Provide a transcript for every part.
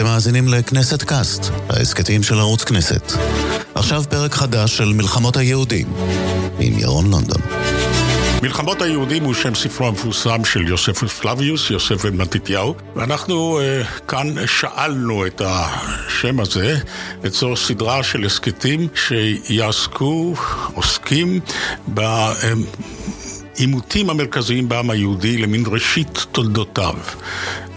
אתם מאזינים לכנסת קאסט, ההסכתים של ערוץ כנסת. עכשיו פרק חדש של מלחמות היהודים, עם ירון לונדון. מלחמות היהודים הוא שם ספרו המפורסם של יוסף פלביוס, יוסף בן מתתיהו, ואנחנו uh, כאן שאלנו את השם הזה לצורך סדרה של הסכתים שיעסקו, עוסקים ב... המרכזיים בעם היהודי למין ראשית תולדותיו.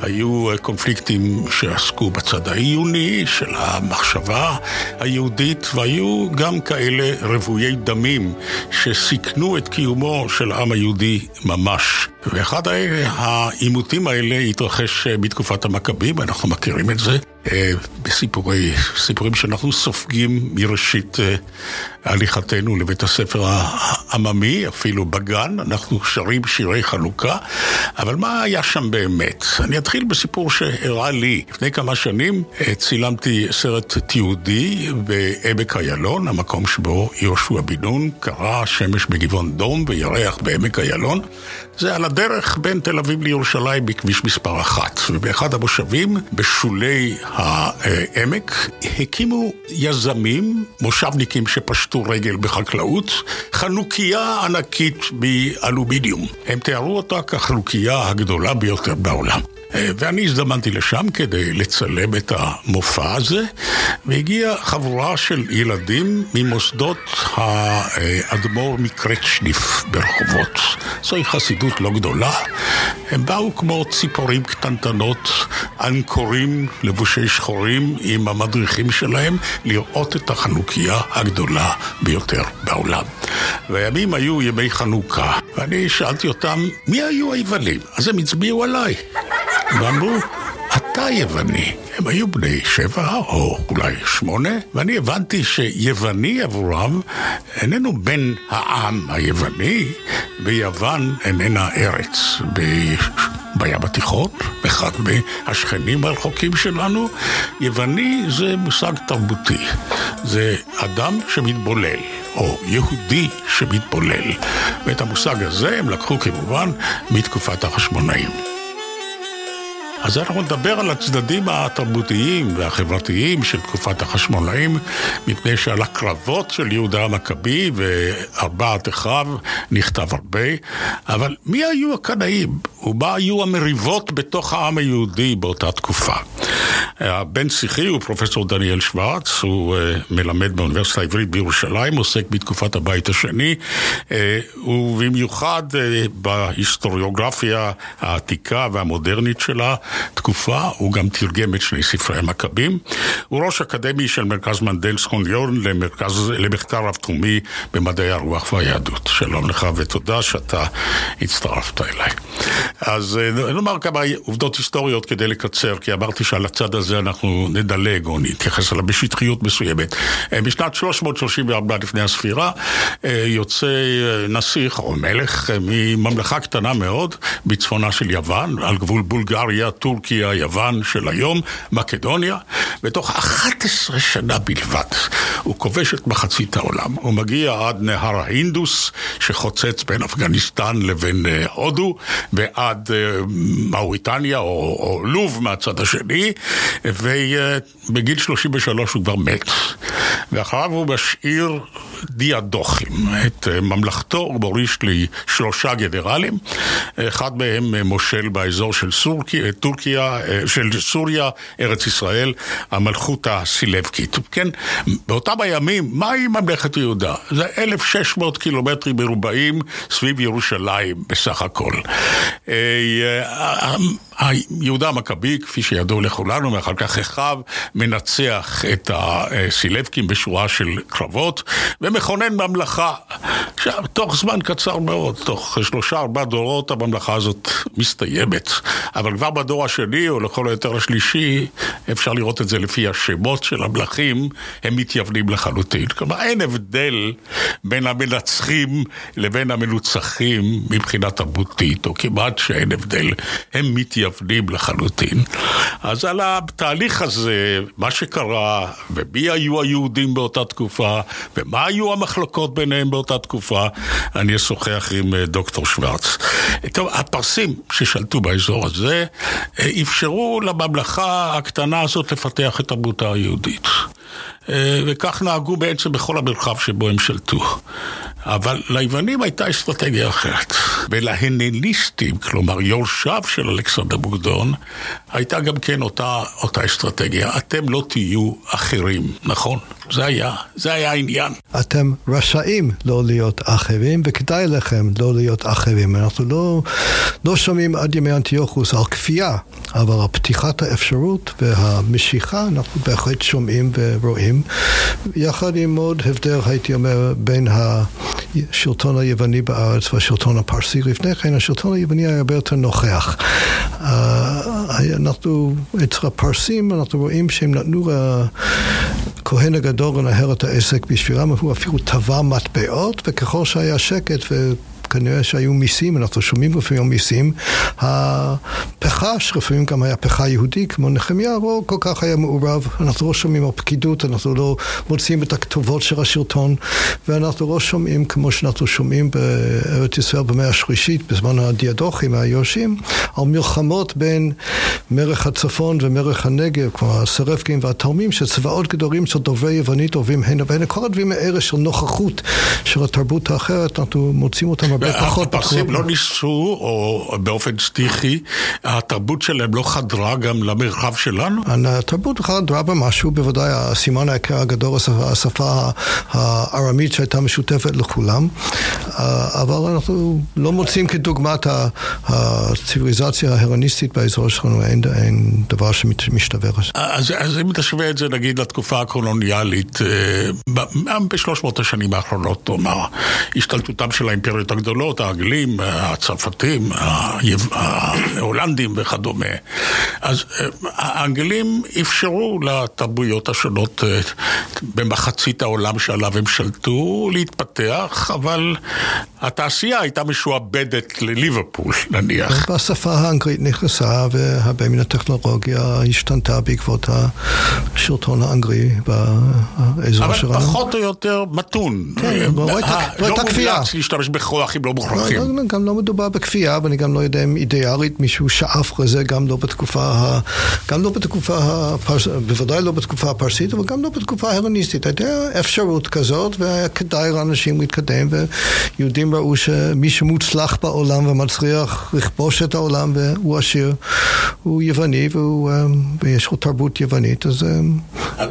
היו אה, קונפליקטים שעסקו בצד העיוני של המחשבה היהודית, והיו גם כאלה רוויי דמים שסיכנו את קיומו של העם היהודי ממש. ואחד העימותים האלה התרחש אה, בתקופת המכבים, אנחנו מכירים את זה, אה, בסיפורי, סיפורים שאנחנו סופגים מראשית הליכתנו לבית הספר העממי, אפילו בגן, אנחנו שרים שירי חנוכה, אבל מה היה שם באמת? אני אתחיל בסיפור שאירע לי. לפני כמה שנים אה, צילמתי סרט תיעודי בעמק איילון, המקום שבו יהושע בן נון קרא שמש בגבעון דום וירח בעמק איילון. זה על הדרך בין תל אביב לירושלים בכביש מספר אחת. ובאחד המושבים, בשולי העמק, הקימו יזמים, מושבניקים שפשטו רגל בחקלאות, חנוכיה ענקית באלומיניום. הם תיארו אותה כחנוכיה הגדולה ביותר בעולם. ואני הזדמנתי לשם כדי לצלם את המופע הזה, והגיעה חבורה של ילדים ממוסדות האדמו"ר מקרצ'ניף ברחובות. זוהי חסידות לא גדולה. הם באו כמו ציפורים קטנטנות, אנקורים לבושי שחורים עם המדריכים שלהם, לראות את החנוכיה הגדולה ביותר בעולם. והימים היו ימי חנוכה, ואני שאלתי אותם, מי היו היוונים? אז הם הצביעו עליי. ואמרו, אתה יווני. הם היו בני שבע או אולי שמונה, ואני הבנתי שיווני עבורם איננו בן העם היווני, ויוון איננה ארץ. ב... בים התיכון, אחד מהשכנים הרחוקים שלנו. יווני זה מושג תרבותי, זה אדם שמתבולל, או יהודי שמתבולל. ואת המושג הזה הם לקחו כמובן מתקופת החשמונאים. אז אנחנו נדבר על הצדדים התרבותיים והחברתיים של תקופת החשמונאים, מפני שעל הקרבות של יהודה המכבי וארבעת אחיו נכתב הרבה, אבל מי היו הקנאים ומה היו המריבות בתוך העם היהודי באותה תקופה? הבן שיחי הוא פרופסור דניאל שוורץ, הוא uh, מלמד באוניברסיטה העברית בירושלים, עוסק בתקופת הבית השני, uh, ובמיוחד uh, בהיסטוריוגרפיה העתיקה והמודרנית שלה, תקופה, הוא גם תרגם את שני ספרי המכבים. הוא ראש אקדמי של מרכז מנדל סכוניון למרכז, למחקר רב-תחומי במדעי הרוח והיהדות. שלום לך ותודה שאתה הצטרפת אליי. אז נאמר כמה עובדות היסטוריות כדי לקצר, כי אמרתי שעל הצד הזה אנחנו נדלג או נתייחס אליו בשטחיות מסוימת. אה, בשנת 334 לפני הספירה אה, יוצא אה, נסיך או מלך מממלכה קטנה מאוד בצפונה של יוון, על גבול בולגריה, טורקיה, יוון של היום, מקדוניה, ותוך 11 שנה בלבד הוא כובש את מחצית העולם. הוא מגיע עד נהר ההינדוס שחוצץ בין אפגניסטן לבין הודו ועד מאוריטניה או, או לוב מהצד השני, ובגיל 33 הוא כבר מת. ואחריו הוא משאיר דיאדוכים. את אה, ממלכתו הוא מוריש לשלושה גנרלים, אחד מהם אה, מושל באזור של סורקי, אה, טורקיה, של סוריה, ארץ ישראל, המלכות הסילבקית. כן, באותם הימים, מהי ממלכת יהודה? זה 1,600 קילומטרים מרובעים סביב ירושלים בסך הכל. יהודה המכבי, כפי שידוע לכולנו, ואחר כך אחיו, מנצח את הסילבקים בשורה של קרבות, ומכונן ממלכה. עכשיו, תוך זמן קצר מאוד, תוך שלושה ארבעה דורות הממלכה הזאת מסתיימת. אבל כבר בדור השני, או לכל היותר השלישי, אפשר לראות את זה לפי השמות של המלכים, הם מתייוונים לחלוטין. כלומר, אין הבדל בין המנצחים לבין המנוצחים מבחינה תרבותית, או כמעט שאין הבדל. הם מתייוונים לחלוטין. אז על התהליך הזה, מה שקרה, ומי היו היהודים באותה תקופה, ומה היו היו המחלוקות ביניהם באותה תקופה? אני אשוחח עם אה, דוקטור שוורץ. טוב, הפרסים ששלטו באזור הזה אה, אפשרו לממלכה הקטנה הזאת לפתח את תרבותה היהודית. וכך נהגו בעצם בכל המרחב שבו הם שלטו. אבל ליוונים הייתה אסטרטגיה אחרת. ולהנליסטים, כלומר יורשיו של אלכסנדר בוגדון, הייתה גם כן אותה, אותה אסטרטגיה. אתם לא תהיו אחרים, נכון? זה היה, זה היה העניין. אתם רשאים לא להיות אחרים, וכדאי לכם לא להיות אחרים. אנחנו לא, לא שומעים עד ימי אנטיוכוס על כפייה, אבל על פתיחת האפשרות והמשיכה אנחנו בהחלט שומעים ורואים. יחד עם עוד הבדל, הייתי אומר, בין השלטון היווני בארץ והשלטון הפרסי. לפני כן השלטון היווני היה הרבה יותר נוכח. אה, אנחנו, אצל הפרסים אנחנו רואים שהם נתנו לכהן הגדול לנהל את העסק בשבילם, הוא אפילו טבע מטבעות, וככל שהיה שקט ו... כנראה שהיו מיסים, אנחנו שומעים לפעמים מיסים. הפכה, שלפעמים גם היה פכה יהודי, כמו נחמיה, לא כל כך היה מעורב. אנחנו לא שומעים על פקידות, אנחנו לא מוצאים את הכתובות של השלטון, ואנחנו לא שומעים כמו שאנחנו שומעים בארץ ישראל במאה השלישית, בזמן הדיאדוכים, היורשים, על מלחמות בין מלך הצפון ומלך הנגב, כמו הסרפקים והתרמים, שצבאות גדולים של דוברי יוונית עוברים הנה והנה. כל הדברים האלה של נוכחות של התרבות האחרת, אנחנו מוצאים אותם הרבה פחות. הפרסים לא ניסו, או באופן סטיחי, התרבות שלהם לא חדרה גם למרחב שלנו? התרבות חדרה במשהו, בוודאי הסימן העיקר הגדול, השפה הארמית שהייתה משותפת לכולם, אבל אנחנו לא מוצאים כדוגמת הציוויליזציה ההרניסטית באזור שלנו, אין, אין דבר שמשתווה לזה. אז, אז אם תשווה את זה נגיד לתקופה הקולוניאלית, אה, בשלוש מאות השנים האחרונות, נאמר, השתלטותם של האימפריות הגדולות, האנגלים, הצרפתים, ההולנדים וכדומה. אז אה, האנגלים אפשרו לתרבויות השונות אה, במחצית העולם שעליו הם שלטו להתפתח, אבל התעשייה הייתה משועבדת לליברפול, נניח. והשפה האנגלית נכנסה והרבה מן הטכנולוגיה השתנתה בעקבות השלטון האנגלי באזור שלנו. אבל פחות או יותר מתון. כן, לא הייתה כפייה. לא מומלץ להשתמש בכוח אם לא מוכרחים. לא, לא, גם לא מדובר בכפייה, ואני גם לא יודע אם אידיאלית מישהו שאף לזה, גם לא בתקופה, גם לא בתקופה, בוודאי לא בתקופה הפרסית, אבל גם לא בתקופה ההלניסטית. הייתה אפשרות כזאת, והיה כדאי לאנשים להתקדם, ויהודים ראו שמי שמוצלח בעולם ומצליח לכבוש את העולם, והוא עשיר, הוא יווני, והוא, ויש לו תרבות יוונית, אז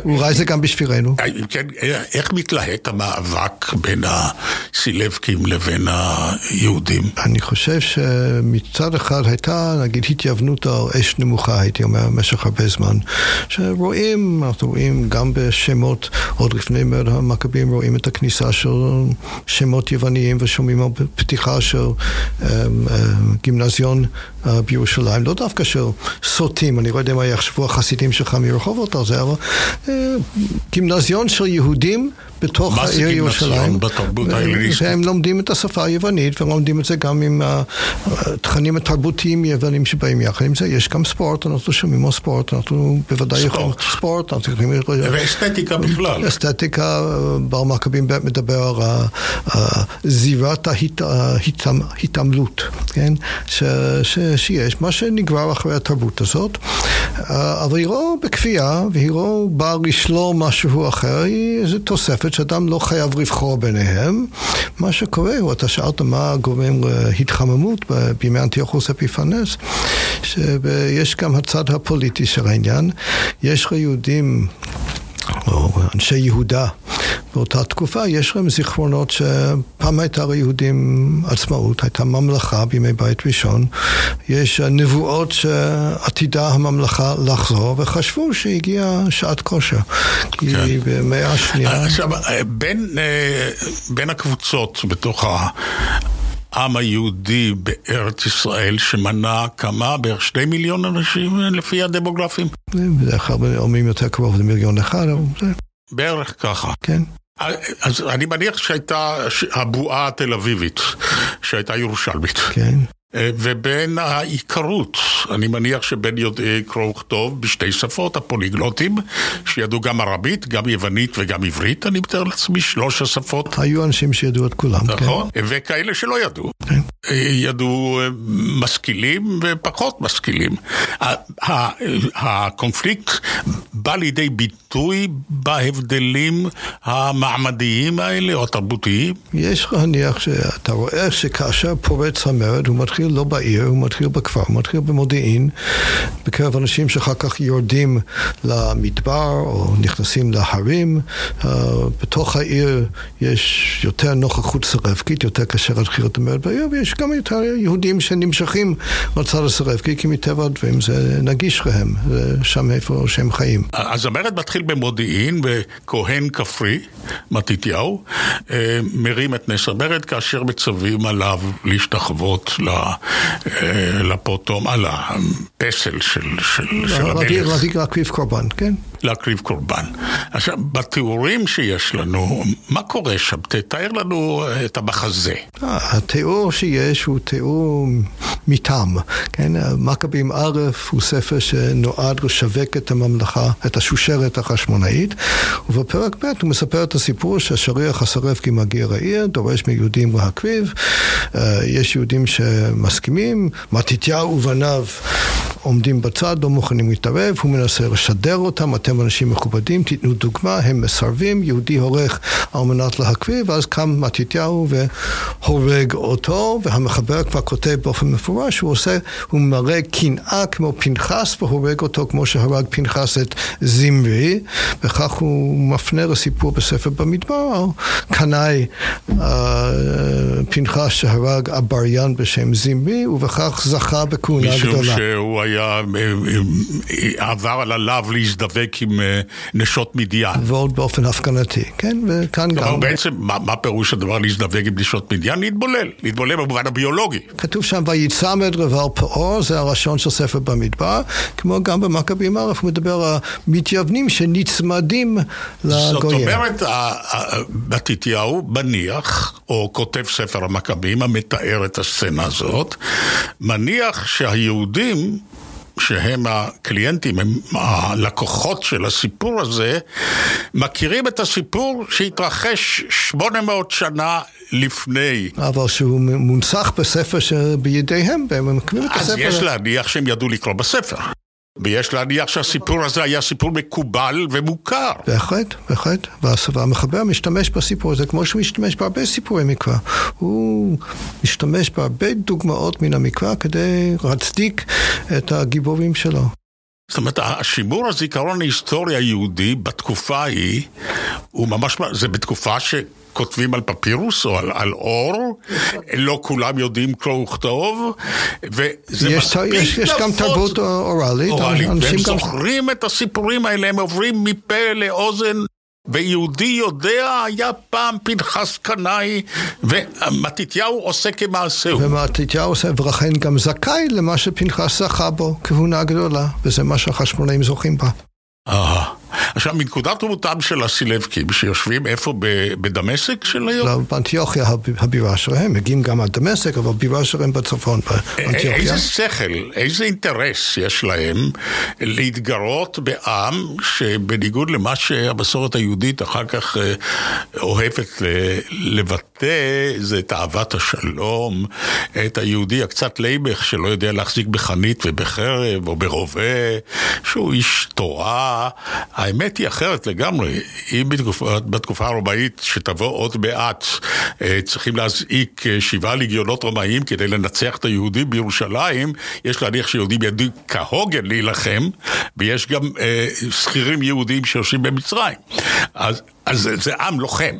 אולי זה גם בשבילנו. כן, איך מתלהט המאבק בין הסילבקים לבין היהודים? אני חושב שמצד אחד הייתה, נגיד, התייוונות על אש נמוכה, הייתי אומר, במשך הרבה זמן. שרואים, אנחנו רואים גם בשמות, עוד לפני מרד המכבים, רואים את הכניסה של שמות יווניים ושומעים על פתיחה של um, uh, גימנזיון בירושלים, לא דווקא של סוטים, אני לא יודע מה יחשבו החסידים שלך מרחובות על זה, אבל uh, גימנזיון של יהודים בתוך העיר ירושלים. מה זה גימנזיון בתרבות ההלניסטית? והם לומדים את השפה היוונית, ולומדים את זה גם עם התכנים התרבותיים היוונים שבאים יחד עם זה. יש גם ספורט, אנחנו שומעים על ספורט, אנחנו בוודאי יכולים... ספורט, יכולים... ואסתטיקה בכלל. אסתטיקה, בר מכבים מדבר על זירת ההתעמלות, כן? שיש, מה שנגרר אחרי התרבות הזאת, אבל היא לא בכפייה, והיא לא באה לשלול משהו אחר, היא איזו תוספת שאדם לא חייב לבחור ביניהם. מה שקורה הוא, אתה שאלת מה גורם להתחממות בימי אנטיוכוס אפיפנס, שיש גם הצד הפוליטי של העניין. יש ליהודים, או אנשי יהודה, באותה תקופה יש להם זיכרונות שפעם הייתה ליהודים עצמאות, הייתה ממלכה בימי בית ראשון, יש נבואות שעתידה הממלכה לחזור, וחשבו שהגיעה שעת כושר. כן. כי במאה השנייה... עכשיו, בין, בין הקבוצות בתוך ה... העם היהודי בארץ ישראל שמנה כמה? בערך שני מיליון אנשים לפי הדמוגרפים? בדרך כלל אומרים יותר קרוב למיליון אחד, אבל זה... בערך ככה. כן. אז אני מניח שהייתה הבועה התל אביבית, שהייתה ירושלמית. כן. אה, ובין העיקרות. אני מניח שבין יודעי קרוא וכתוב בשתי שפות, הפוליגלוטים, שידעו גם ערבית, גם יוונית וגם עברית, אני מתאר לעצמי, שלוש השפות. היו אנשים שידעו את כולם, כן. נכון, כן. וכאלה שלא ידעו. אה, ידעו אה, משכילים ופחות משכילים. הקונפליקט בא לידי ביטוי בהבדלים המעמדיים האלה או התרבותיים? יש להניח שאתה רואה שכאשר פורץ המרד הוא מתחיל לא בעיר, הוא מתחיל בכפר, הוא מתחיל במודיעין, בקרב אנשים שאחר כך יורדים למדבר או נכנסים להרים. Uh, בתוך העיר יש יותר נוכחות סרבקית, יותר קשה להתחיל את המרד בעיר, ויש גם יותר יהודים שנמשכים לצד הסרבקי, כי מטבע הדברים זה נגיש להם, זה שם איפה שהם חיים. אז המרד מתחיל במודיעין, וכהן כפרי, מתתיהו, אה, מרים את נס המרד כאשר מצווים עליו להשתחוות אה, לפוטום, על הפסל של, של, של המלך. להקריב קורבן, כן. להקריב קורבן. עכשיו, בתיאורים שיש לנו, מה קורה שם? תתאר לנו את המחזה. התיאור שיש הוא תיאור מטעם, כן? מכבים א' הוא ספר שנועד לשווק את הממלכה, את השושרת החשמונאית, ובפרק ב' הוא מספר את הסיפור שהשריח הסרבקי מגיע לעיר, דורש מיהודים להקריב, אה, יש יהודים שמסכימים, מתתיהו ובניו עומדים בצד, לא מוכנים להתערב, הוא מנסה לשדר אותם, אתם אנשים מכובדים, תיתנו דוגמה, הם מסרבים, יהודי הולך על מנת להקריב, ואז קם מתתיהו והורג אותו, והמחבר כבר כותב באופן מפורש, הוא עושה, הוא מראה קנאה כמו פנחס והורג אותו כמו שהרג פנחס את זמרי, וכך הוא מפנה לסיפור בספר במדבר קנאי אה, פנחס שהרג עבריין בשם זמרי, ובכך זכה בכהונה גדולה. משום שהוא היה, אה, אה, עבר על הלאו להזדבק עם נשות מדיין. ועוד באופן הפגנתי, כן, וכאן גם... כלומר בעצם, מה, מה פירוש הדבר להזדבק עם נשות מדיין? להתבולל, להתבולל במובן הביולוגי. כתוב שם, ויצמד רבל פאור, זה הראשון של ספר במדבר, כמו גם במכבים ערף, הוא מדבר על מתייוונים שנצמדים לגויים. זאת אומרת, מתתיהו מניח, או כותב ספר המכבים המתאר את הסצנה הזאת, מניח שהיהודים שהם הקליינטים, הם הלקוחות של הסיפור הזה, מכירים את הסיפור שהתרחש 800 שנה לפני. אבל שהוא מונצח בספר שבידיהם, והם מכירים את הספר. אז יש להניח שהם ידעו לקרוא בספר. ויש להניח שהסיפור הזה היה סיפור מקובל ומוכר. בהחלט, בהחלט. והמחבר משתמש בסיפור הזה כמו שהוא משתמש בהרבה סיפורי מקרא. הוא משתמש בהרבה דוגמאות מן המקרא כדי להצדיק את הגיבורים שלו. זאת אומרת, השימור הזיכרון ההיסטורי היהודי בתקופה ההיא, הוא ממש, זה בתקופה ש... כותבים על פפירוס או על, על אור, לא כולם יודעים קרוא וכתוב, וזה יש, מספיק יש, יש גם תרבות אוראלית, אוראלית והם זוכרים את הסיפורים האלה, הם עוברים מפה לאוזן. ויהודי יודע, היה פעם פנחס קנאי, ומתתיהו עושה כמעשהו. ומתתיהו עושה, ולכן גם זכאי למה שפנחס זכה בו, כהונה גדולה, וזה מה שהחשמונאים זוכים בה. אהה. עכשיו, מנקודת רבותם של הסילבקים, שיושבים איפה? בדמשק של היום? לא, באנטיוכיה הבירה שלהם, מגיעים גם עד דמשק, אבל הבירה שלהם בצפון, באנטיוכיה. איזה שכל, איזה אינטרס יש להם להתגרות בעם שבניגוד למה שהמסורת היהודית אחר כך אה, אוהבת לבטא, זה את אהבת השלום, את היהודי הקצת לייבך שלא יודע להחזיק בחנית ובחרב או ברובה, שהוא איש תורה. האמת היא אחרת לגמרי. אם בתקופה, בתקופה הרומאית שתבוא עוד מעט אה, צריכים להזעיק אה, שבעה לגיונות רומאים כדי לנצח את היהודים בירושלים, יש להניח שיהודים ידעו כהוגן להילחם, ויש גם אה, שכירים יהודים שיושבים במצרים. אז אז זה עם לוחם,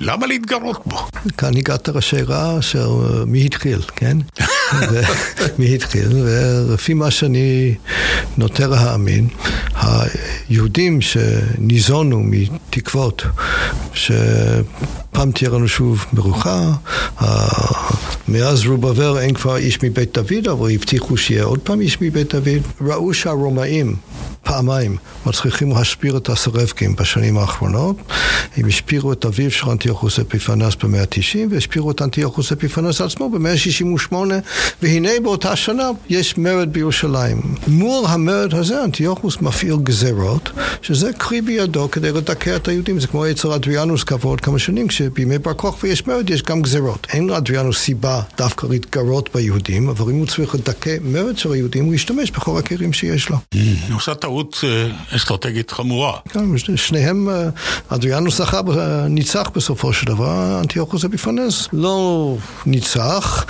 למה להתגרות בו? כאן הגעת לשאלה של מי התחיל, כן? מי התחיל, ולפי מה שאני נוטה להאמין, היהודים שניזונו מתקוות שפעם תהיה לנו שוב מרוחה, מאז רובבר אין כבר איש מבית דוד, אבל הבטיחו שיהיה עוד פעם איש מבית דוד. ראו שהרומאים פעמיים מצליחים להשפיר את הסרבקים בשנים האחרונות. הם השפירו את אביו של אנטיוכוס אפיפנס במאה ה-90 והשפירו את אנטיוכוס אפיפנס עצמו במאה ה-68 והנה באותה שנה יש מרד בירושלים. מול המרד הזה אנטיוכוס מפעיל גזרות שזה קרי בידו כדי לדכא את היהודים. זה כמו אצל אדריאנוס כעבור עוד כמה שנים כשבימי בר כוכבא יש מרד יש גם גזרות. אין לאדריאנוס סיבה דווקא להתגרות ביהודים אבל אם הוא צריך לדכא מרד של היהודים הוא ישתמש בכל הכלים שיש לו. הוא עושה טעות אסטרטגית חמורה. כן, שניהם, אדריאנוס זכה, ניצח בסופו של דבר, אנטיוכוס אפיפנס לא ניצח,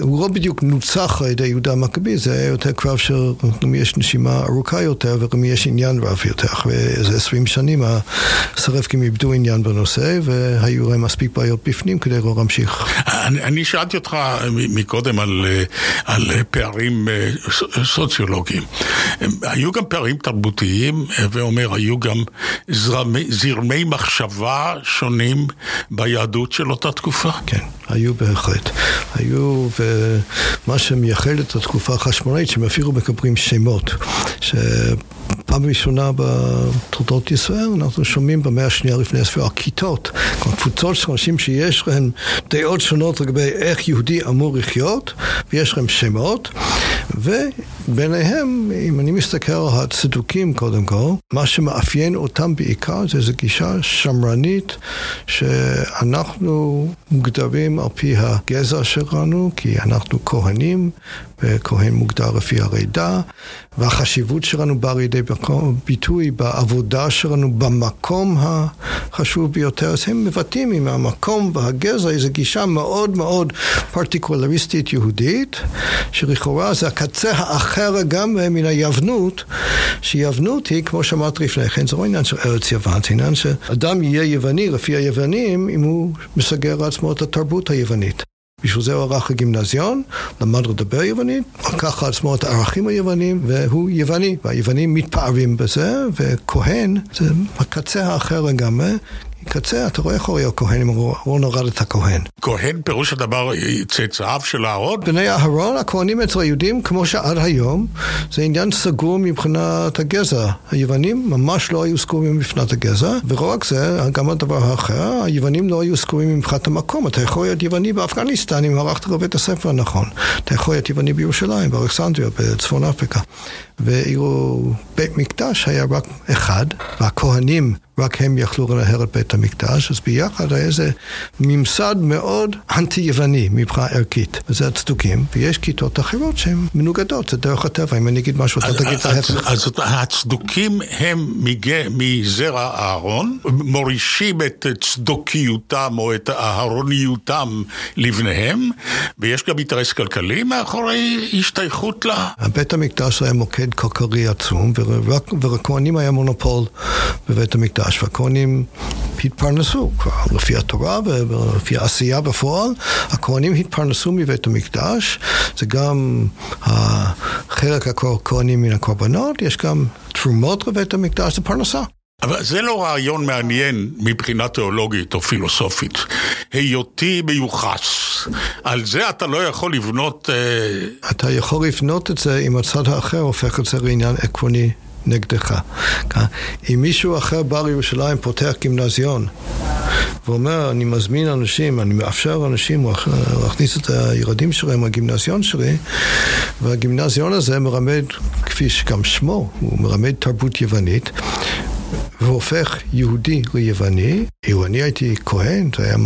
הוא לא בדיוק נוצח על ידי יהודה המכבי, זה היה יותר קרב של למי יש נשימה ארוכה יותר ולמי יש עניין רב יותר. אחרי איזה עשרים שנים הסרבקים איבדו עניין בנושא והיו להם מספיק בעיות בפנים כדי לא להמשיך. אני, אני שאלתי אותך מקודם על, על פערים סוציולוגיים. היו גם פערים תרבותיים, ואומר, היו גם זרמי, זרמי מחשבה שונים ביהדות של אותה תקופה? כן, היו בהחלט. היו, ומה שמייחד את התקופה החשמונאית, שהם אפילו מקבלים שמות. שפעם ראשונה בתולדות ישראל אנחנו שומעים במאה השנייה לפני הספירה כיתות, כלומר קבוצות של אנשים שיש להם דעות שונות לגבי איך יהודי אמור לחיות, ויש להם שמות, וביניהם, אם אני מסתכל על הצדוקים קודם כל, מה שמאפיין אותם בעיקר זה איזו גישה שמרנית שאנחנו מוגדרים על פי הגזע שלנו, כי אנחנו כהנים, וכהן מוגדר לפי הרידה, והחשיבות שלנו באה לידי ביטוי בעבודה שלנו במקום החשוב ביותר, אז הם מבטאים עם המקום והגזע איזו גישה מאוד מאוד פרטיקולריסטית יהודית, שלכאורה זה הקצה האחר לגמרי מן היוונות, שיוונות היא, כמו שאמרת לפני כן, זה לא עניין של ארץ יוון, זה עניין שאדם יהיה יווני לפי היוונים אם הוא מסגר לעצמו את התרבות היוונית. בשביל זה הוא הלך לגימנזיון, למד לדבר יוונית, לקח לעצמו את הערכים היוונים, והוא יווני, והיוונים מתפארים בזה, וכהן זה הקצה האחר לגמרי, קצה, אתה רואה איך אוריו כהן אם הוא נולד את הכהן. כהן פירוש הדבר צאצאיו של אהרון? בני אהרון, הכהנים אצל היהודים, כמו שעד היום, זה עניין סגור מבחינת הגזע. היוונים ממש לא היו סגורים מבחינת הגזע, ולא רק זה, גם הדבר האחר, היוונים לא היו סגורים מבחינת המקום. אתה יכול להיות יווני באפגניסטן אם הלכת לבית הספר הנכון. אתה יכול להיות יווני בירושלים, באלכסנדריה, בצפון אפריקה. ואילו בית מקדש היה רק אחד, והכהנים רק הם יכלו לנהל את בית המקדש, אז ביחד היה איזה ממסד מאוד אנטי-יווני מבחינה ערכית. וזה הצדוקים, ויש כיתות אחרות שהן מנוגדות, זה דרך הטבע, אם אני אגיד משהו, אתה תגיד את ההפך. אז הצדוקים הם מזרע אהרון, מורישים את צדוקיותם או את אהרוניותם לבניהם, ויש גם אינטרס כלכלי מאחורי השתייכות לה. בית המקדש היה מוקד כלכלי עצום, ולכהנים היה מונופול בבית המקדש, והכהנים התפרנסו כבר לפי התורה ולפי העשייה בפועל. הכהנים התפרנסו מבית המקדש, זה גם חלק הכהנים מן הקורבנות, יש גם תרומות לבית המקדש, זה פרנסה. אבל זה לא רעיון מעניין מבחינה תיאולוגית או פילוסופית. היותי מיוחס. על זה אתה לא יכול לבנות... אתה יכול לבנות את זה אם הצד האחר הופך את זה לעניין עקרוני נגדך. אם מישהו אחר בא לירושלים, פותח גימנזיון, ואומר, אני מזמין אנשים, אני מאפשר לאנשים להכניס את הילדים שלהם לגימנזיון שלי, והגימנזיון הזה מרמד, כפי שגם שמו, הוא מרמד תרבות יוונית. והופך יהודי ליווני. אילו אני הייתי כהן, זה היה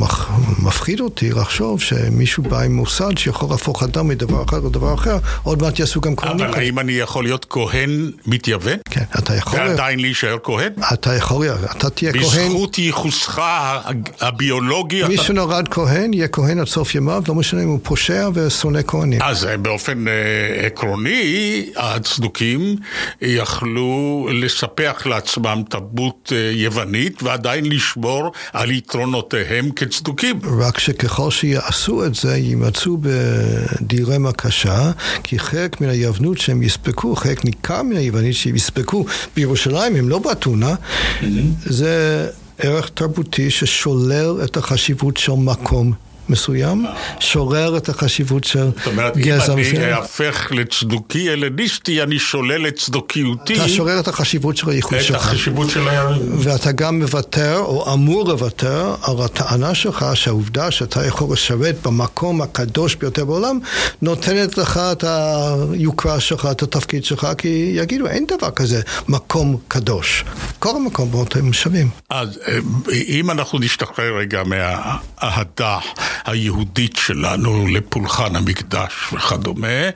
מפחיד אותי לחשוב שמישהו בא עם מוסד שיכול להפוך אדם מדבר אחר לדבר אחר, עוד מעט יעשו גם כהנים. אבל האם אני יכול להיות כהן מתייוון? כן, אתה יכול... ועדיין להישאר כהן? אתה יכול, אתה תהיה כהן... בזכות ייחוסך הביולוגי? מי שנולד כהן, יהיה כהן עד סוף ימיו, לא משנה אם הוא פושע ושונא כהנים. אז באופן עקרוני, הצדוקים יכלו לספח לעצמם תרבות יוונית ועדיין לשמור על יתרונותיהם כצדוקים. רק שככל שיעשו את זה, יימצאו בדילמה קשה, כי חלק מן היוונות שהם יספקו, חלק ניכר מן היוונית שהם יספקו בירושלים, הם לא באתונה, זה ערך תרבותי ששולל את החשיבות של מקום מסוים, שורר את החשיבות של זאת אומרת, אם אני אהפך לצדוקי הלניסטי, אני שולל את צדוקיותי. אתה שורר את החשיבות של הייחוד שלך. את החשיבות של ה... ואתה גם מוותר, או אמור לוותר, על הטענה שלך שהעובדה שאתה יכול לשרת במקום הקדוש ביותר בעולם, נותנת לך את היוקרה שלך, את התפקיד שלך, כי יגידו, אין דבר כזה מקום קדוש. כל המקומות הם שווים. אז אה, אם אנחנו נשתחרר רגע מהאהדה היהודית שלנו לפולחן המקדש וכדומה,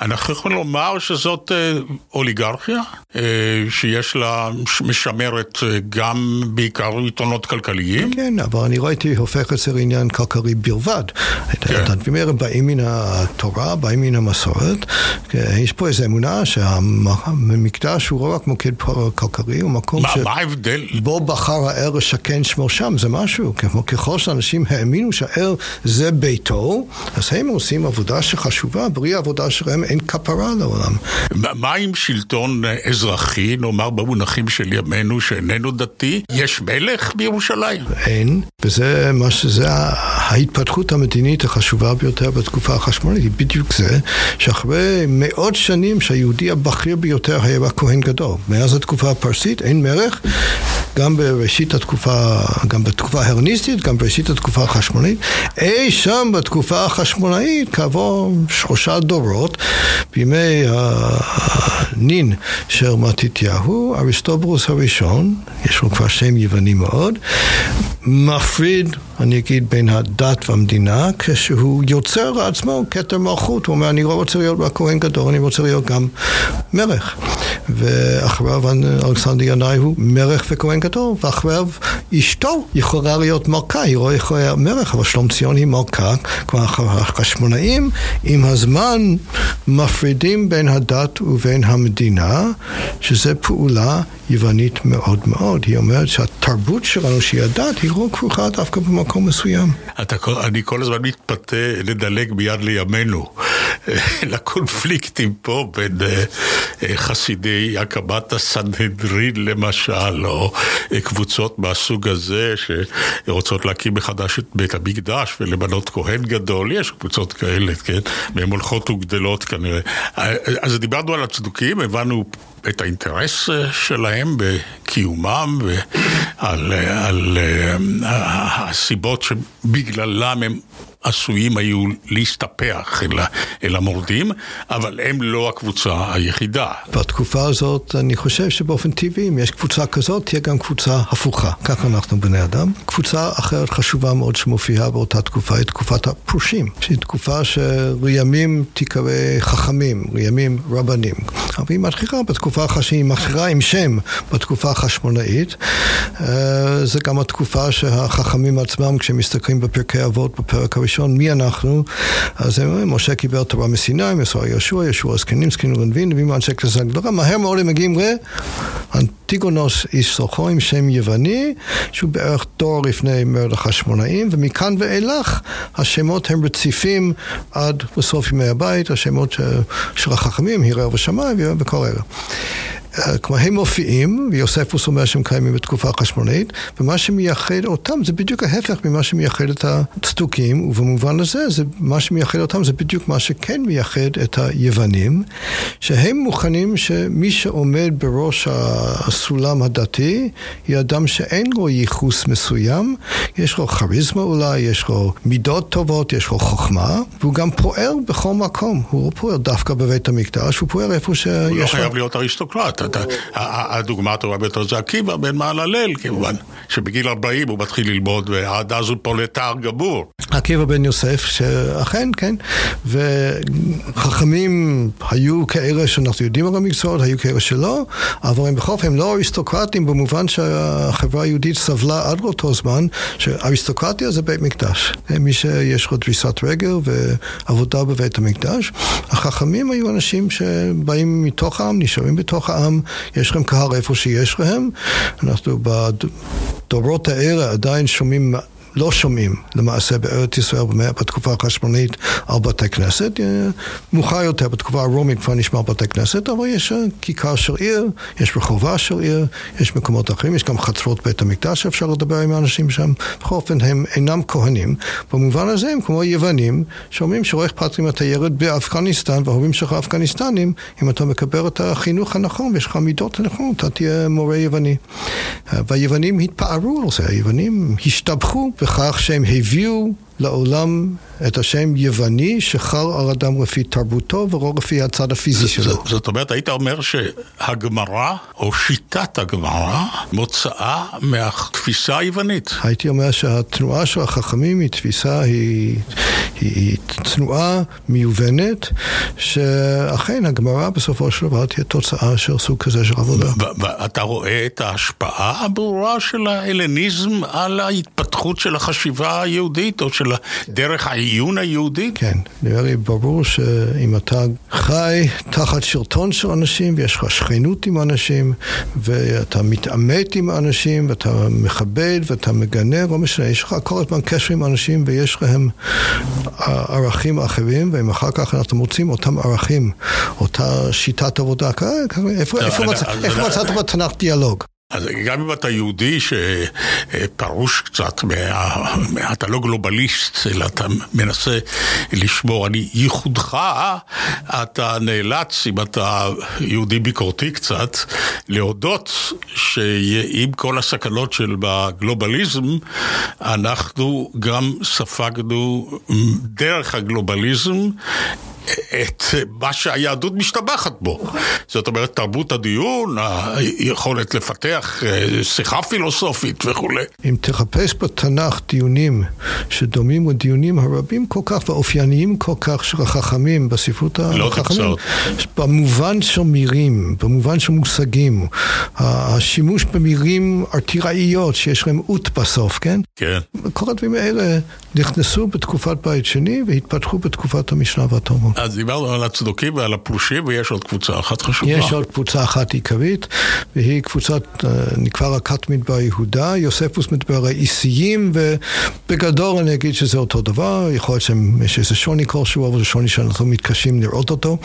אנחנו יכולים לומר שזאת אה, אוליגרכיה, אה, שיש לה, משמרת גם בעיקר עיתונות כלכליים. כן, אבל אני הייתי הופך את זה לעניין כלכלי בלבד. כן. הדברים האלה באים מן התורה, באים מן המסורת. יש פה איזו אמונה שהמקדש הוא לא רק מוקד כלכלי, הוא מקום ש... מה ההבדל? בו בחר האל לשכן שמו שם, זה משהו. ככל שאנשים האמינו שהאל זה ביתו, אז הם עושים עבודה שחשובה, בלי העבודה שלהם אין כפרה לעולם. מה עם שלטון אזרחי, נאמר במונחים של ימינו, שאיננו דתי? יש מלך בירושלים? אין, וזה מה שזה ההתפתחות המדינית החשובה ביותר בתקופה החשמונית, היא בדיוק זה, שאחרי מאות שנים שהיהודי הבכיר ביותר היה רק כהן גדול. מאז התקופה הפרסית אין מלך, גם בראשית התקופה, גם בתקופה ההרניסטית, גם בראשית התקופה החשמונאית. אי שם בתקופה החשמונאית, כעבור שלושה דורות, בימי הנין של מתתיהו, אריסטוברוס הראשון, יש לו כבר שם יווני מאוד, מפריד, אני אגיד, בין הדת והמדינה, כשהוא יוצר לעצמו כתר מלכות, הוא אומר, אני לא רוצה להיות רק כהן גדול, אני רוצה להיות גם מלך. ואחריו אלכסנדר ינאי הוא מלך וכהן גדול, ואחריו אשתו יכולה להיות מלכה, היא לא יכולה להיות מלך, אבל שלום ציון היא מלכה, כלומר החשמונאים עם הזמן מפרידים בין הדת ובין המדינה, שזה פעולה יוונית מאוד מאוד. היא אומרת שהתרבות שלנו, שהיא הדת, היא לא כרוכה דווקא במקום מסוים. אתה, אני כל הזמן מתפתה לדלג מיד לימינו, לקונפליקטים פה בין אה, אה, חסידי הקמת הסנהדרין למשל, או אה, קבוצות מהסוג הזה שרוצות להקים מחדש את בית המקדש ולמנות כהן גדול, יש קבוצות כאלה, כן? והן הולכות וגדלות כנראה. אז דיברנו על הצדוקים, הבנו את האינטרס שלהם בקיומם ועל על, הסיבות שבגללם הם עשויים היו להסתפח אל, אל המורדים, אבל הם לא הקבוצה היחידה. בתקופה הזאת אני חושב שבאופן טבעי, אם יש קבוצה כזאת, תהיה גם קבוצה הפוכה. ככה אנחנו בני אדם. קבוצה אחרת חשובה מאוד שמופיעה באותה תקופה היא תקופת הפרושים, שהיא תקופה שלימים תיקרא חכמים, לימים רבנים. אבל היא מתחילה בתקופה שהיא מתחילה עם שם בתקופה החשמונאית. אה, זה גם התקופה שהחכמים עצמם, כשהם מסתכלים בפרקי אבות, בפרק הראשון, הראשון, מי אנחנו? אז הם אומרים, משה קיבל תורה מסיני, מסור יהושע, יהושע זקנים, זקנים וגנבים, נביאים ואנשי כנסת גדולה, מהר מאוד הם מגיעים לאנטיגונוס איש סוחו עם שם יווני, שהוא בערך דור לפני מרד החשמונאים, ומכאן ואילך השמות הם רציפים עד לסוף ימי הבית, השמות של החכמים, הירר ושמאי וכל אלה. כלומר, הם מופיעים, ויוספוס אומר שהם קיימים בתקופה החשמונאית, ומה שמייחד אותם זה בדיוק ההפך ממה שמייחד את הצדוקים, ובמובן הזה, זה, מה שמייחד אותם זה בדיוק מה שכן מייחד את היוונים, שהם מוכנים שמי שעומד בראש הסולם הדתי, היא אדם שאין לו ייחוס מסוים, יש לו כריזמה אולי, יש לו מידות טובות, יש לו חוכמה, והוא גם פועל בכל מקום, הוא לא פועל דווקא בבית המקדש, הוא פועל איפה שיש לו... הוא לא חייב להיות אריסטוקרט. הדוגמה הטובה ביותר זה עקיבא בן מעללל כמובן, שבגיל 40 הוא מתחיל ללמוד ועד אז הוא פולטר גמור. עקיבא בן יוסף, שאכן, כן, וחכמים היו כאלה שאנחנו יודעים על המקצועות, היו כאלה שלא, אבל הם בכל אופן לא אריסטוקרטים במובן שהחברה היהודית סבלה עד לאותו זמן, שאריסטוקרטיה זה בית מקדש. מי שיש לו דריסת רגל ועבודה בבית המקדש, החכמים היו אנשים שבאים מתוך העם, נשארים בתוך העם. יש לכם קהל איפה שיש להם. אנחנו בדורות האלה עדיין שומעים לא שומעים למעשה בארץ ישראל בתקופה החשמונית על בתי כנסת. מאוחר יותר בתקופה הרומית כבר נשמע בתי כנסת, אבל יש כיכר של עיר, יש רחובה של עיר, יש מקומות אחרים, יש גם חצרות בית המקדש שאפשר לדבר עם האנשים שם. בכל אופן הם אינם כהנים. במובן הזה הם כמו יוונים, שאומרים שלא אכפת אם אתה ילד באפגניסטן וההורים שלך אפגניסטנים, אם אתה מקבל את החינוך הנכון ויש לך מידות הנכון, אתה תהיה מורה יווני. והיוונים התפארו על זה, היוונים השתבחו בכך שהם הביאו לעולם את השם יווני שחל על אדם לפי תרבותו ולא לפי הצד הפיזי שלו. זאת אומרת, היית אומר שהגמרא, או שיטת הגמרא, מוצאה מהתפיסה היוונית. הייתי אומר שהתנועה של החכמים היא תפיסה, היא, היא, היא תנועה מיובנת, שאכן הגמרא בסופו של דבר תהיה תוצאה של סוג כזה של עבודה. ואתה רואה את ההשפעה הברורה של ההלניזם על ההתפתחות של החשיבה היהודית, או של דרך העיון היהודי? כן, נראה לי ברור שאם אתה חי תחת שלטון של אנשים ויש לך שכנות עם אנשים ואתה מתעמת עם אנשים ואתה מכבד ואתה מגנה, לא משנה, יש לך כל הזמן קשר עם אנשים ויש להם ערכים אחרים ואם אחר כך אנחנו מוצאים אותם ערכים, אותה שיטת עבודה, איפה מצאת בתנ"ך דיאלוג? אז גם אם אתה יהודי שפרוש קצת, מה, אתה לא גלובליסט, אלא אתה מנסה לשמור על ייחודך, אתה נאלץ, אם אתה יהודי ביקורתי קצת, להודות שעם כל הסכנות של הגלובליזם, אנחנו גם ספגנו דרך הגלובליזם את מה שהיהדות משתבחת בו. זאת אומרת, תרבות הדיון, היכולת לפתח אה, שיחה פילוסופית וכולי. אם תחפש בתנ"ך דיונים שדומים לדיונים הרבים כל כך ואופייניים כל כך של החכמים בספרות לא החכמים, במובן של מילים, במובן של מושגים, השימוש במילים ארתיראיות שיש להם אות בסוף, כן? כן. כל הדברים האלה נכנסו בתקופת בית שני והתפתחו בתקופת המשנה והתלמוד. אז דיברנו על הצדוקים ועל הפרושים, ויש עוד קבוצה אחת חשובה. יש עוד קבוצה אחת עיקרית, והיא קבוצת, אה, נקרא לה כת מדבר יהודה, יוספוס מדבר האיסיים, ובגדול אני אגיד שזה אותו דבר, יכול להיות שיש איזה שוני כלשהו, אבל זה שוני שאנחנו מתקשים לראות אותו.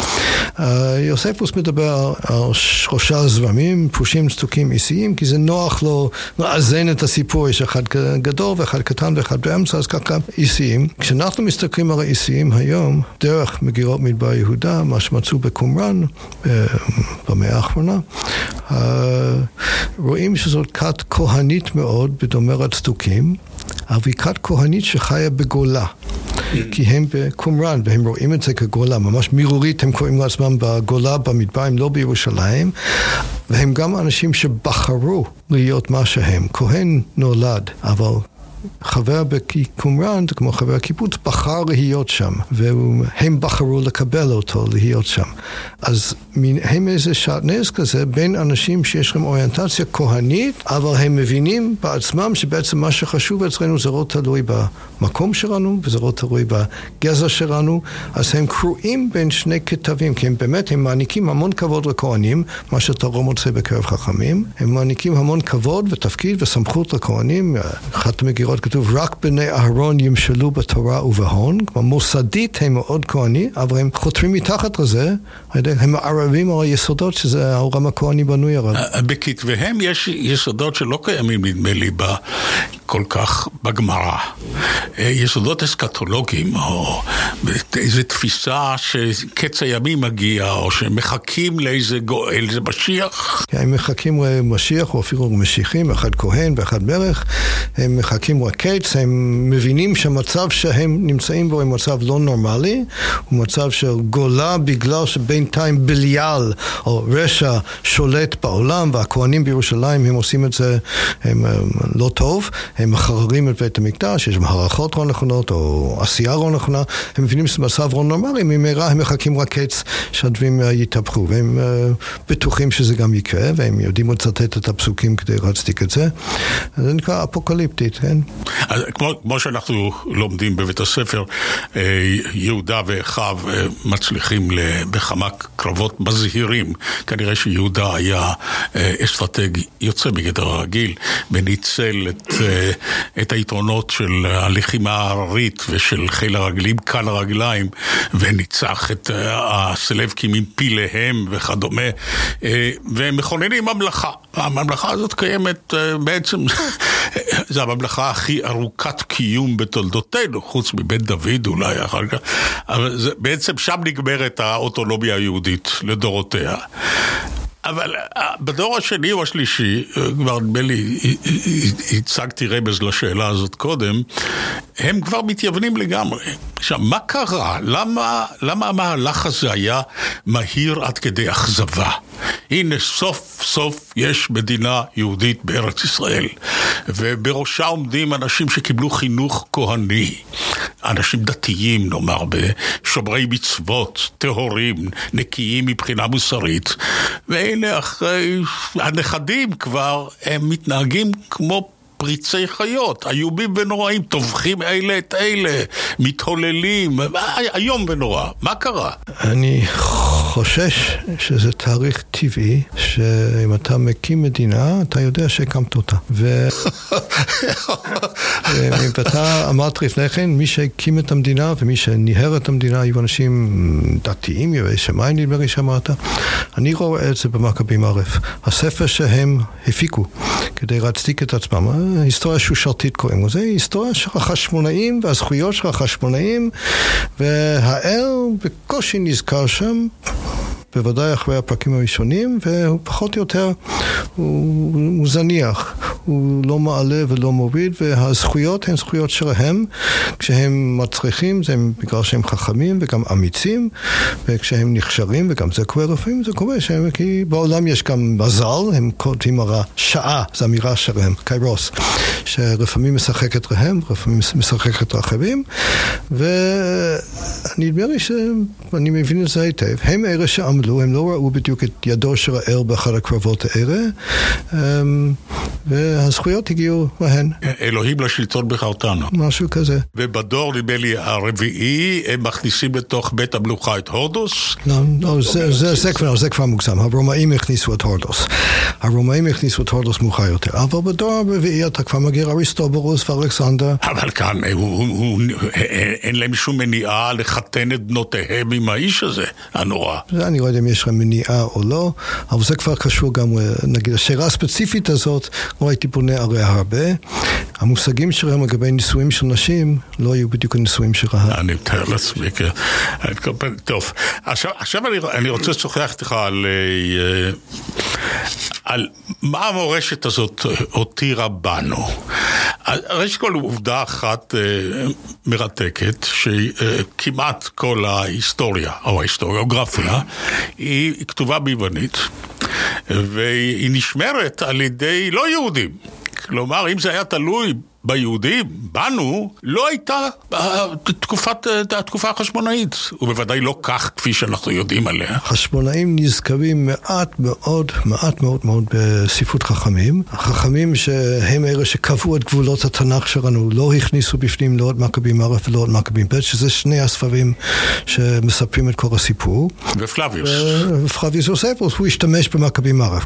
אה, יוספוס מדבר על שלושה זרמים, פרושים, צדוקים, איסיים, כי זה נוח לו לאזן את הסיפור, יש אחד גדול ואחד קטן ואחד באמצע, אז ככה איסיים. כשאנחנו מסתכלים על האיסיים היום, דרך מגירות מדבר יהודה, מה שמצאו בקומראן אה, במאה האחרונה, אה, רואים שזאת כת כהנית מאוד, בדומה לצדוקים, אבל היא כת כהנית שחיה בגולה. כי הם בקומראן, והם רואים את זה כגולה, ממש מירורית הם קוראים לעצמם בגולה, במדבר, הם לא בירושלים, והם גם אנשים שבחרו להיות מה שהם. כהן נולד, אבל חבר בקומראן, כמו חבר הקיבוץ, בחר להיות שם, והם בחרו לקבל אותו להיות שם. אז הם איזה שעטנז כזה בין אנשים שיש להם אוריינטציה כהנית, אבל הם מבינים בעצמם שבעצם מה שחשוב אצלנו זה לא תלוי במקום שלנו, וזה לא תלוי בגזע שלנו, אז הם קרועים בין שני כתבים, כי הם באמת, הם מעניקים המון כבוד לכהנים, מה שאתה לא מוצא בקרב חכמים, הם מעניקים המון כבוד ותפקיד וסמכות לכהנים, אחת המגירות מאוד כתוב, רק בני אהרון ימשלו בתורה ובהון, כלומר מוסדית הם מאוד כהני, אבל הם חותרים מתחת לזה, הם מערבים על היסודות שזה העולם הכהני בנוי עליו. בכתביהם יש יסודות שלא קיימים נדמה לי כל כך בגמרא. יסודות אסקטולוגיים, או איזו תפיסה שקץ הימים מגיע, או שמחכים לאיזה גואל, איזה משיח. הם מחכים למשיח, או אפילו למשיחים, אחד כהן ואחד מלך, הם מחכים הקץ, הם מבינים שהמצב שהם נמצאים בו הוא מצב לא נורמלי, הוא מצב של גולה בגלל שבינתיים בליעל או רשע שולט בעולם והכוהנים בירושלים הם עושים את זה הם, הם, לא טוב, הם מחררים את בית המקדש, יש שם הערכות לא נכונות או עשייה לא נכונה, הם מבינים שזה מצב לא נורמלי, ממילא הם מחכים רק קץ שהדברים יתהפכו והם uh, בטוחים שזה גם יקרה והם יודעים לצטט את הפסוקים כדי להצדיק את זה. זה נקרא אפוקליפטית, כן? כמו, כמו שאנחנו לומדים בבית הספר, יהודה ואחיו מצליחים בכמה קרבות מזהירים. כנראה שיהודה היה אסטרטג יוצא מגדר הרגיל, וניצל את, את היתרונות של הלחימה ההררית ושל חיל הרגלים קל הרגליים, וניצח את הסלבקים עם פיליהם וכדומה, והם מכוננים ממלכה. הממלכה הזאת קיימת בעצם, זו הממלכה הכי ארוכת קיום בתולדותינו, חוץ מבית דוד אולי אחר כך, אבל זה, בעצם שם נגמרת האוטונומיה היהודית לדורותיה. אבל בדור השני או השלישי, כבר נדמה לי, הצגתי רמז לשאלה הזאת קודם, הם כבר מתייוונים לגמרי. עכשיו, מה קרה? למה, למה המהלך הזה היה מהיר עד כדי אכזבה? הנה, סוף סוף יש מדינה יהודית בארץ ישראל, ובראשה עומדים אנשים שקיבלו חינוך כהני. אנשים דתיים, נאמר, בשומרי מצוות, טהורים, נקיים מבחינה מוסרית, ואלה אחרי, הנכדים כבר, הם מתנהגים כמו פריצי חיות, איומים ונוראים, טובחים אלה את אלה, מתהוללים, איום ונורא. מה קרה? אני חושש שזה תאריך טבעי, שאם אתה מקים מדינה, אתה יודע שהקמת אותה. ו... ואתה אמרת לפני כן, מי שהקים את המדינה ומי שניהר את המדינה היו אנשים דתיים, יראי שמיים נדמה לי שאמרת. אני רואה את זה במכבים א', הספר שהם הפיקו כדי להצדיק את עצמם. היסטוריה שושרתית קוראים לזה, היסטוריה של החשמונאים והזכויות של החשמונאים והאל בקושי נזכר שם בוודאי אחרי הפרקים הראשונים, והוא פחות או יותר, הוא, הוא זניח, הוא לא מעלה ולא מוריד, והזכויות הן זכויות שלהם. כשהם מצריכים זה בגלל שהם חכמים וגם אמיצים, וכשהם נכשרים, וגם זה קורה לפעמים, זה קורה שהם, כי בעולם יש גם מזל, הם כותבים על השעה, זו אמירה שלהם, קיירוס, שלפעמים משחקת להם, לפעמים משחקת לאחרים, ונדמה לי שאני מבין את זה היטב, הם אלה שעמדו עמדו, הם לא ראו בדיוק את ידו של האל באחד הקרבות האלה, אמ, והזכויות הגיעו להן. אלוהים לשלטון בחרתנו. משהו כזה. ובדור, נדמה לי, הרביעי, הם מכניסים לתוך בית המלוכה את הורדוס? לא, לא, זה, זה, זה, כבר, זה כבר מוגזם, הרומאים הכניסו את הורדוס. הרומאים הכניסו את הורדוס מאוחר יותר, אבל בדור הרביעי אתה כבר מגיע אריסטוברוס ואלכסנדר. אבל כאן הוא, הוא, אין להם שום מניעה לחתן את בנותיהם עם האיש הזה, הנורא. זה אני לא יודע אם יש לך מניעה או לא, אבל זה כבר קשור גם, נגיד, השאלה הספציפית הזאת, לא הייתי בונה עליה הרבה. המושגים שלהם לגבי נישואים של נשים לא היו בדיוק הנישואים של ההר. אני מתאר לעצמי, כן. טוב, עכשיו, אני, רוצה לשוחח איתך על, אה, על מה המורשת הזאת הותירה בנו. ראשית כל עובדה אחת אה, מרתקת, שכמעט כל ההיסטוריה, או ההיסטוריוגרפיה, היא כתובה ביוונית, והיא נשמרת על ידי לא יהודים. כלומר, אם זה היה תלוי ביהודים, בנו, לא הייתה תקופת, התקופה החשמונאית, ובוודאי לא כך כפי שאנחנו יודעים עליה. חשמונאים נזכרים מעט מאוד, מעט מאוד מאוד בספרות חכמים. החכמים שהם אלה שקבעו את גבולות התנ"ך שלנו, לא הכניסו בפנים לא את מכבים א' ולא את מכבים ב', שזה שני הספרים שמספרים את כל הסיפור. ופלביוס. ופלביוס יוספוס, הוא השתמש במכבים א'.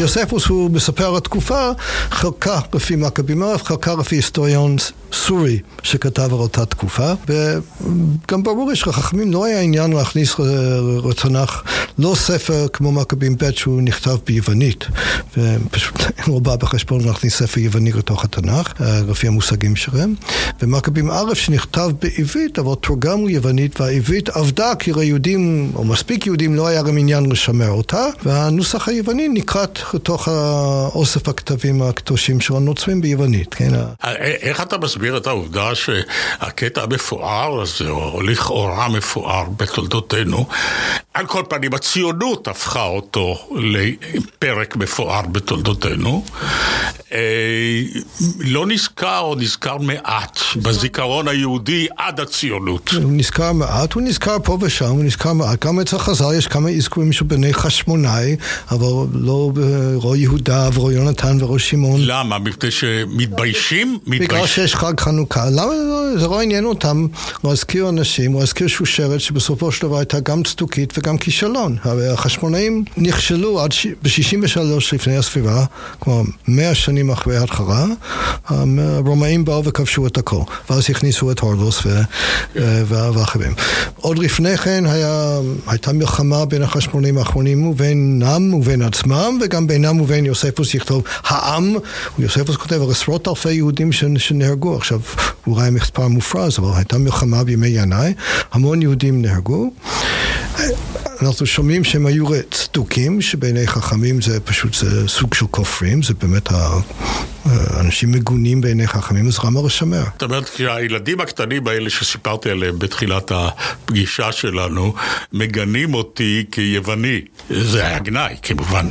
יוספוס הוא מספר התקופה, חלקה לפי מכבים א', לפי היסטוריון סורי שכתב על אותה תקופה, וגם ברור לי שלחכמים לא היה עניין להכניס לתנ"ך לא ספר כמו מכבים ב' שהוא נכתב ביוונית, ופשוט לא בא בחשבון להכניס ספר יווני לתוך התנ"ך, לפי המושגים שלהם, ומכבים א' שנכתב בעברית, אבל תורגם ליוונית, והעברית עבדה כי ליהודים, או מספיק יהודים, לא היה להם עניין לשמר אותה, והנוסח היווני נקרט לתוך אוסף הכתבים הקדושים של הנוצרים ביוונית. כן? איך אתה מסביר את העובדה שהקטע המפואר הזה, או לכאורה מפואר בתולדותינו, על כל פנים, הציונות הפכה אותו לפרק מפואר בתולדותינו. אה, לא נזכר או נזכר מעט בזיכרון היהודי עד הציונות. הוא נזכר מעט, הוא נזכר פה ושם, הוא נזכר מעט. גם אצל חז"ל יש כמה אזכורים של בני חשמונאי, אבל לא ברוע יהודה ורוע יונתן ורוע שמעון. למה? מפני שמתביישים? בגלל שיש חג חנוכה. למה זה לא עניין אותם להזכיר אנשים, להזכיר שושרת שבסופו של דבר הייתה גם צדוקית וגם כישלון. הרי החשמונאים נכשלו עד ב-63 לפני הספירה, כלומר מאה שנים אחרי ההתחלה, הרומאים באו וכבשו את הכל, ואז הכניסו את הורדוס ואחרים. עוד לפני כן היה, הייתה מלחמה בין החשמונאים האחרונים ובינם ובין עצמם, וגם בינם ובין יוספוס יכתוב העם, יוספוס כותב על עשרות אלפי יהודים שנהרגו, עכשיו אולי מספר מופרז, אבל הייתה מלחמה בימי ינאי, המון יהודים נהרגו. אנחנו שומעים שהם היו צדוקים, שבעיני חכמים זה פשוט זה סוג של כופרים, זה באמת אנשים מגונים בעיני חכמים, אז רמה לשמר. זאת אומרת, כשהילדים הקטנים האלה שסיפרתי עליהם בתחילת הפגישה שלנו, מגנים אותי כיווני. זה היה גנאי, כמובן.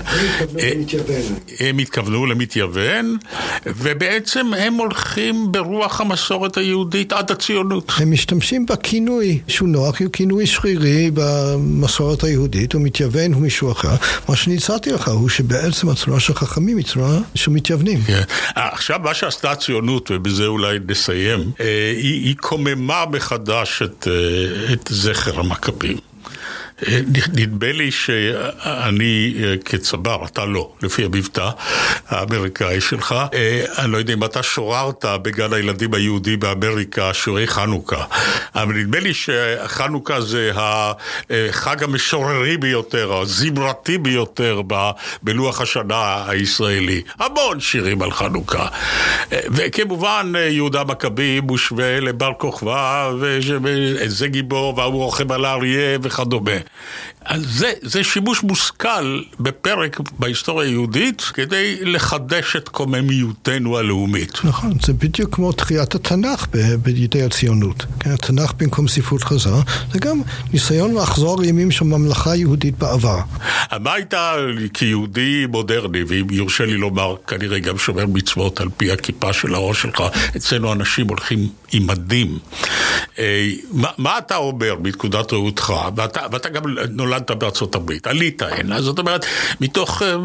הם התכוונו למתייוון, ובעצם הם הולכים ברוח המסורת היהודית עד הציונות. הם משתמשים בכינוי שהוא נוח, הוא כינוי שרירי במסורת היהודית, הוא מתייוון הוא מישהו אחר. מה שהצעתי לך הוא שבעצם הצורה של חכמים היא צורה של מתייוונים. כן. עכשיו, מה שעשתה הציונות, ובזה אולי נסיים, אה, היא, היא קוממה מחדש את, אה, את זכר המכבים. נדמה לי שאני כצבר, אתה לא, לפי המבטא האמריקאי שלך, אני לא יודע אם אתה שוררת בגן הילדים היהודי באמריקה שיעורי חנוכה, אבל נדמה לי שחנוכה זה החג המשוררי ביותר, הזמרתי ביותר בלוח השנה הישראלי. המון שירים על חנוכה. וכמובן יהודה מכבי מושווה לבר כוכבא, וזה גיבור, והוא רוכב על האריה וכדומה. אז זה, זה שימוש מושכל בפרק בהיסטוריה היהודית כדי לחדש את קוממיותנו הלאומית. נכון, זה בדיוק כמו תחיית התנ"ך בידי הציונות. כן, התנ"ך במקום ספרות חז"ל, זה גם ניסיון לחזור לימים של ממלכה יהודית בעבר. מה הייתה כיהודי מודרני, ואם יורשה לי לומר, כנראה גם שומר מצוות על פי הכיפה של הראש שלך, אצלנו אנשים הולכים עם מדים. אה, מה, מה אתה אומר מנקודת ראותך, ואתה, ואתה גם נולדת בארצות הברית, עלית הנה, זאת אומרת, מתוך, אה,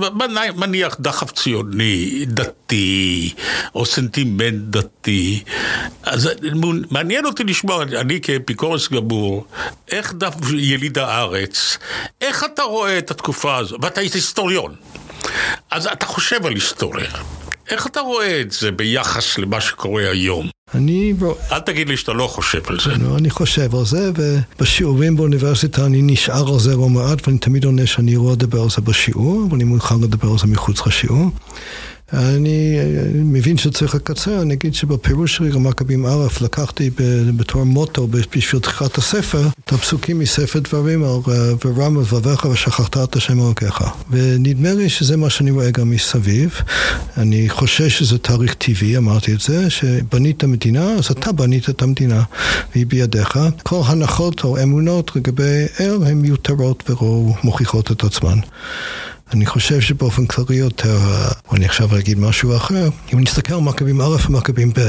מניח דחף ציוני, דתי, או סנטימנט דתי, אז מעניין אותי לשמוע, אני כאפיקורס גמור, איך דף יליד הארץ, איך אתה רואה את התקופה הזו, ואתה היית היסטוריון, אז אתה חושב על היסטוריה. איך אתה רואה את זה ביחס למה שקורה היום? אני... אל תגיד לי שאתה לא חושב על זה. לא, אני חושב על זה, ובשיעורים באוניברסיטה אני נשאר על זה לא מעט, ואני תמיד עונה שאני לא אדבר על זה בשיעור, אבל אני מוכן לדבר על זה מחוץ לשיעור. אני מבין שצריך לקצר, אני אגיד שבפירוש שלי למכבים א', לקחתי בתור מוטו בשביל תחילת הספר, את הפסוקים מספר דברים על ורם לבביך ושכחת את השם אלוקיך. ונדמה לי שזה מה שאני רואה גם מסביב. אני חושש שזה תאריך טבעי, אמרתי את זה, שבנית מדינה, אז אתה בנית את המדינה, והיא בידיך. כל הנחות או אמונות לגבי אל הן מיותרות ולא מוכיחות את עצמן. אני חושב שבאופן כללי יותר, ואני עכשיו אגיד משהו אחר, אם נסתכל על מכבים א' ומכבים ב',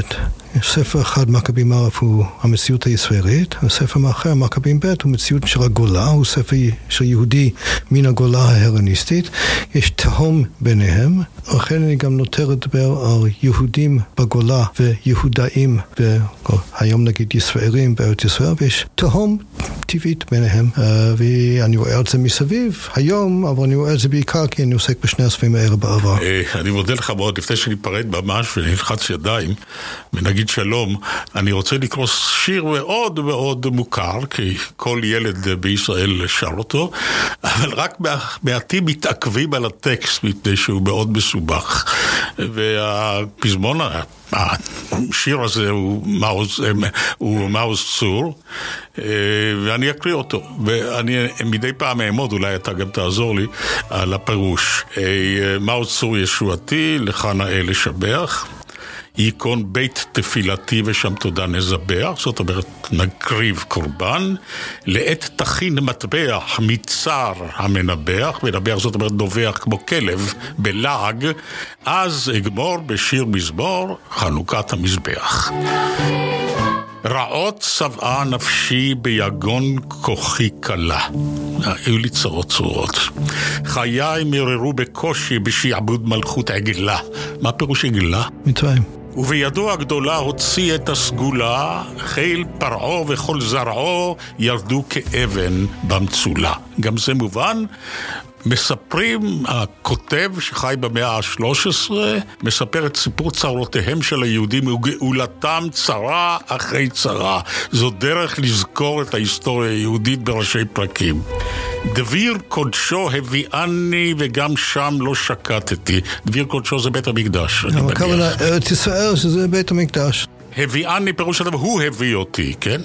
ספר אחד, מכבים א', הוא המציאות הישראלית, וספר אחר, מכבים ב', הוא מציאות של הגולה, הוא ספר של יהודי מן הגולה ההלניסטית. יש תהום ביניהם, לכן אני גם נוטה לדבר על יהודים בגולה ויהודאים, היום נגיד ישראלים בארץ ישראל, ויש תהום טבעית ביניהם, ואני רואה את זה מסביב היום, אבל אני רואה את זה בעיקר כי אני עוסק בשני הספרים האלה בעבר. אני מודה לך מאוד, לפני שניפרד ממש ונלחץ ידיים, להגיד שלום, אני רוצה לקרוא שיר מאוד מאוד מוכר, כי כל ילד בישראל שר אותו, אבל רק מעטים מתעכבים על הטקסט מפני שהוא מאוד מסובך. והפזמון, השיר הזה הוא מעוז, צור, ואני אקריא אותו. ואני מדי פעם אעמוד, אולי אתה גם תעזור לי, על הפירוש. מעוז צור ישועתי, לך נאה לשבח. ייכון בית תפילתי ושם תודה נזבח, זאת אומרת נקריב קורבן, לעת תכין מטבח מצר המנבח, מנבח זאת אומרת נובח כמו כלב בלעג, אז אגמור בשיר מזמור חנוכת המזבח. רעות צבעה נפשי ביגון כוחי קלה. היו לי צרות צרורות. חיי מררו בקושי בשעבוד מלכות עגלה. מה פירוש עגלה? מצרים. ובידו הגדולה הוציא את הסגולה, חיל פרעה וכל זרעו ירדו כאבן במצולה. גם זה מובן, מספרים, הכותב שחי במאה ה-13, מספר את סיפור צרותיהם של היהודים וגאולתם צרה אחרי צרה. זו דרך לזכור את ההיסטוריה היהודית בראשי פרקים. דביר קודשו הביאני וגם שם לא שקטתי. דביר קודשו זה בית המקדש. הכוונה ארץ ישראל שזה בית המקדש. הביאני פירוש הדבר, הוא הביא אותי, כן?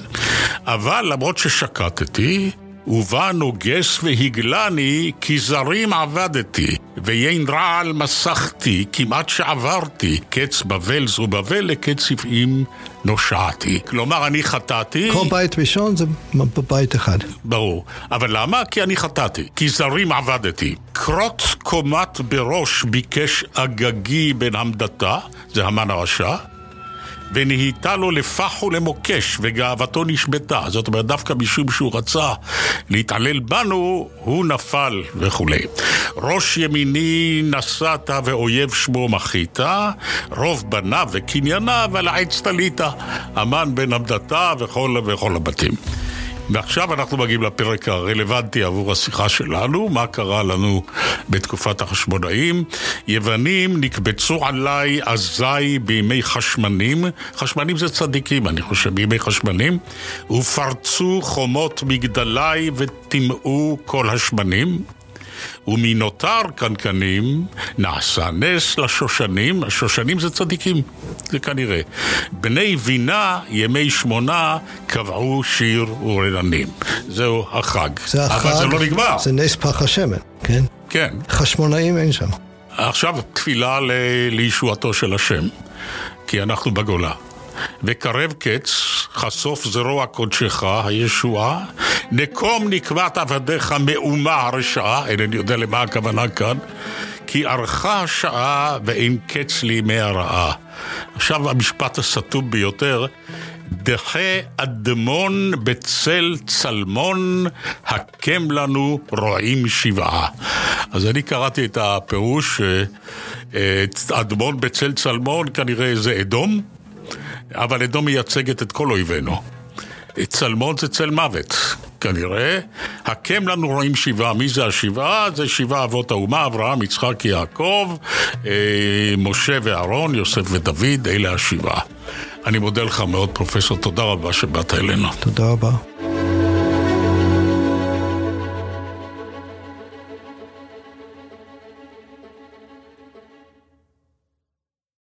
אבל למרות ששקטתי, ובא נוגס והגלני, כי זרים עבדתי, ויין רעל מסכתי, כמעט שעברתי, קץ בבל זו בבל, לקץ צבעים נושעתי. כלומר, אני חטאתי... כל בית ראשון זה בבית אחד. ברור. אבל למה? כי אני חטאתי. כי זרים עבדתי. קרות קומת בראש ביקש אגגי בן המדתה, זה המן הרשע, ונהייתה לו לפח ולמוקש, וגאוותו נשבתה. זאת אומרת, דווקא משום שהוא רצה להתעלל בנו, הוא נפל וכולי. ראש ימיני נשאת ואויב שמו מחית, רוב בניו וקנייניו על העץ תלית, המן בן עמדתה וכל, וכל הבתים. ועכשיו אנחנו מגיעים לפרק הרלוונטי עבור השיחה שלנו, מה קרה לנו בתקופת החשמונאים. יוונים נקבצו עליי אזי בימי חשמנים, חשמנים זה צדיקים, אני חושב, בימי חשמנים, ופרצו חומות מגדלי וטימאו כל השמנים. ומנותר קנקנים נעשה נס לשושנים, השושנים זה צדיקים, זה כנראה. בני בינה, ימי שמונה, קבעו שיר ורננים. זהו החג. זה החג, אבל זה לא נגמר. זה נס פח השמן, כן? כן. חשמונאים אין שם. עכשיו תפילה ל... לישועתו של השם, כי אנחנו בגולה. וקרב קץ, חשוף זרוע קודשך, הישועה, נקום נקבת עבדיך מאומה הרשעה, אינני יודע למה הכוונה כאן, כי ארכה השעה ואין קץ לימי הרעה. עכשיו המשפט הסתום ביותר, דחה אדמון בצל צלמון, הקם לנו רועים שבעה. אז אני קראתי את הפירוש, אה, אדמון בצל צלמון כנראה זה אדום. אבל אדום מייצגת את כל אויבינו. צלמון זה צל מוות, כנראה. הקם לנו רואים שבעה. מי זה השבעה? זה שבעה אבות האומה, אברהם, יצחק, יעקב, אה, משה ואהרון, יוסף ודוד, אלה השבעה. אני מודה לך מאוד, פרופסור, תודה רבה שבאת אלינו. תודה רבה.